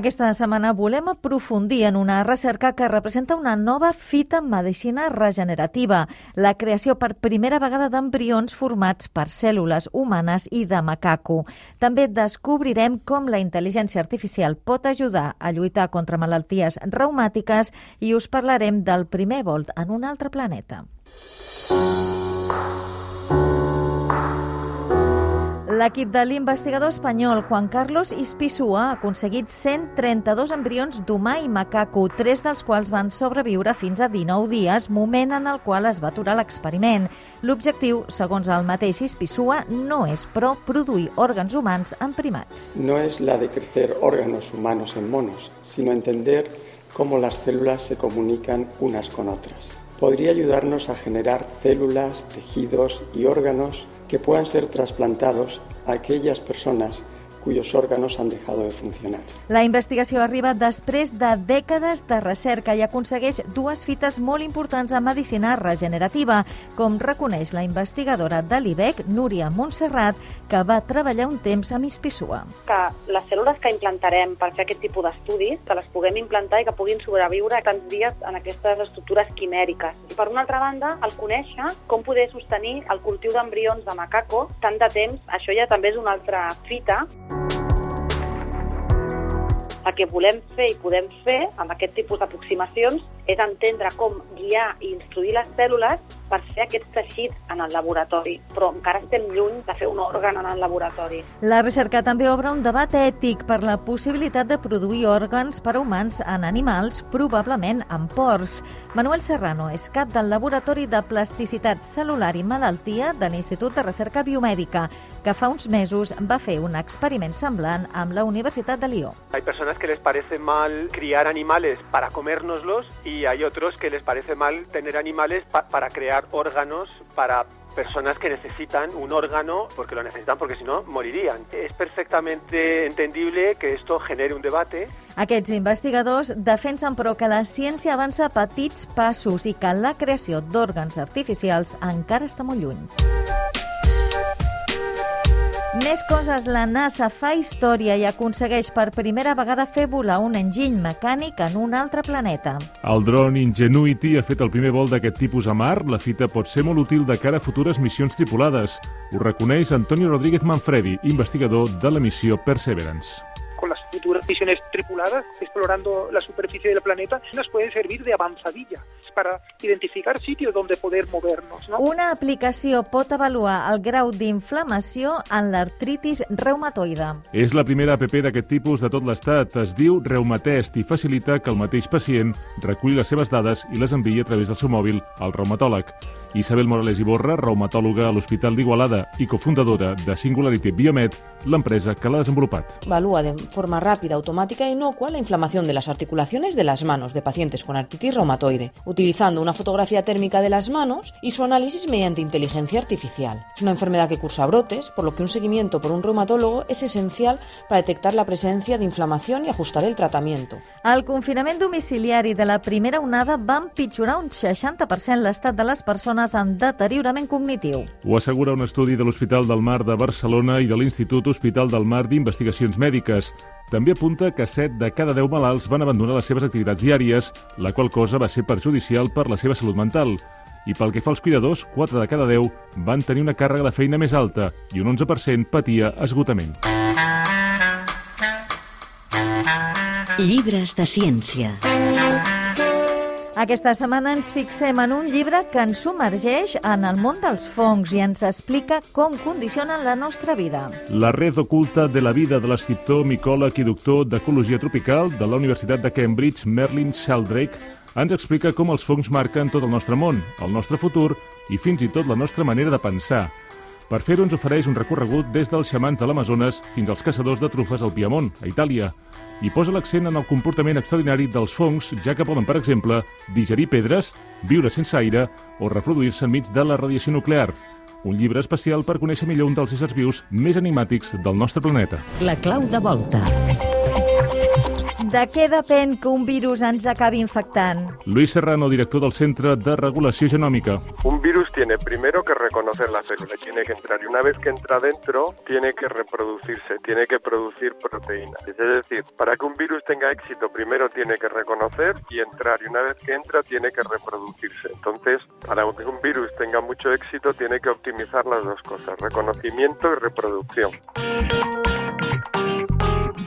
Aquesta setmana volem aprofundir en una recerca que representa una nova fita en medicina regenerativa, la creació per primera vegada d'embrions formats per cèl·lules humanes i de macaco. També descobrirem com la intel·ligència artificial pot ajudar a lluitar contra malalties reumàtiques i us parlarem del primer volt en un altre planeta. L'equip de l'investigador espanyol Juan Carlos Ispisua ha aconseguit 132 embrions d'humà i macaco, tres dels quals van sobreviure fins a 19 dies, moment en el qual es va aturar l'experiment. L'objectiu, segons el mateix Ispisua, no és, però, produir òrgans humans en primats. No és la de crecer órganos humanos en monos, sino entender cómo las células se comunican unas con otras. Podría ayudarnos a generar células, tejidos y órganos que puedan ser trasplantados a aquellas personas cuyos órganos han dejado de funcionar. La investigació arriba després de dècades de recerca i aconsegueix dues fites molt importants en medicina regenerativa, com reconeix la investigadora de l'IBEC, Núria Montserrat, que va treballar un temps amb Ispissua. Que les cèl·lules que implantarem per fer aquest tipus d'estudis, que les puguem implantar i que puguin sobreviure tants dies en aquestes estructures quimèriques. I per una altra banda, el conèixer com poder sostenir el cultiu d'embrions de macaco tant de temps, això ja també és una altra fita. El que volem fer i podem fer amb aquest tipus d'aproximacions és entendre com guiar i instruir les cèl·lules per fer aquests teixits en el laboratori, però encara estem lluny de fer un òrgan en el laboratori. La recerca també obre un debat ètic per la possibilitat de produir òrgans per a humans en animals, probablement en porcs. Manuel Serrano és cap del Laboratori de Plasticitat Celular i Malaltia de l'Institut de Recerca Biomèdica, que fa uns mesos va fer un experiment semblant amb la Universitat de Lió. Hay personas que les parece mal criar animales para comérnoslos y hay otros que les parece mal tener animales pa para crear órganos para personas que necesitan un órgano porque lo necesitan porque si no morirían. Es perfectamente entendible que esto genere un debate. Aquests investigadors defensen però que la ciència avança a petits passos i que la creació d'òrgans artificials encara està molt lluny. Més coses, la NASA fa història i aconsegueix per primera vegada fer volar un enginy mecànic en un altre planeta. El dron Ingenuity ha fet el primer vol d'aquest tipus a mar. La fita pot ser molt útil de cara a futures missions tripulades. Ho reconeix Antonio Rodríguez Manfredi, investigador de la missió Perseverance. Misiones tripuladas explorando la superficie del planeta, nos pueden servir de avanzadilla para identificar sitios donde poder movernos. ¿no? Una aplicació pot avaluar el grau d'inflamació en l'artritis reumatoide. És la primera app d'aquest tipus de tot l'estat. Es diu Reumatest i facilita que el mateix pacient reculli les seves dades i les enviï a través del seu mòbil al reumatòleg. Isabel Morales Iborra, reumatòloga a l'Hospital d'Igualada i cofundadora de Singularity Biomed, l'empresa que l'ha desenvolupat. Evalúa de forma rápida, automática e inocua la inflamación de las articulaciones de las manos de pacientes con artritis reumatoide, utilizando una fotografía térmica de las manos y su análisis mediante inteligencia artificial. Es una enfermedad que cursa brotes, por lo que un seguimiento por un reumatólogo es esencial para detectar la presencia de inflamación y ajustar el tratamiento. El confinament domiciliari de la primera onada va empitjorar un 60% l'estat de les persones amb deteriorament cognitiu. Ho assegura un estudi de l'Hospital del Mar de Barcelona i de l'Institut Hospital del Mar d'Investigacions Mèdiques. També apunta que 7 de cada 10 malalts van abandonar les seves activitats diàries, la qual cosa va ser perjudicial per la seva salut mental. I pel que fa als cuidadors, 4 de cada 10 van tenir una càrrega de feina més alta i un 11% patia esgotament. Llibres de ciència. Aquesta setmana ens fixem en un llibre que ens submergeix en el món dels fongs i ens explica com condicionen la nostra vida. La red oculta de la vida de l'escriptor, micòleg i doctor d'Ecologia Tropical de la Universitat de Cambridge, Merlin Sheldrake, ens explica com els fongs marquen tot el nostre món, el nostre futur i fins i tot la nostra manera de pensar. Per fer-ho ens ofereix un recorregut des dels xamans de l'Amazones fins als caçadors de trufes al Piemont, a Itàlia, i posa l'accent en el comportament extraordinari dels fongs, ja que poden, per exemple, digerir pedres, viure sense aire o reproduir-se enmig de la radiació nuclear. Un llibre especial per conèixer millor un dels éssers vius més enigmàtics del nostre planeta. La clau de volta. De què depèn que un virus ens acabi infectant? Luis Serrano, director del Centre de Regulació Genòmica. Un virus tiene primero que reconocer la célula, tiene que entrar y una vez que entra dentro tiene que reproducirse, tiene que producir proteínas. Es decir, para que un virus tenga éxito primero tiene que reconocer y entrar y una vez que entra tiene que reproducirse. Entonces, para que un virus tenga mucho éxito tiene que optimizar las dos cosas, reconocimiento y reproducción.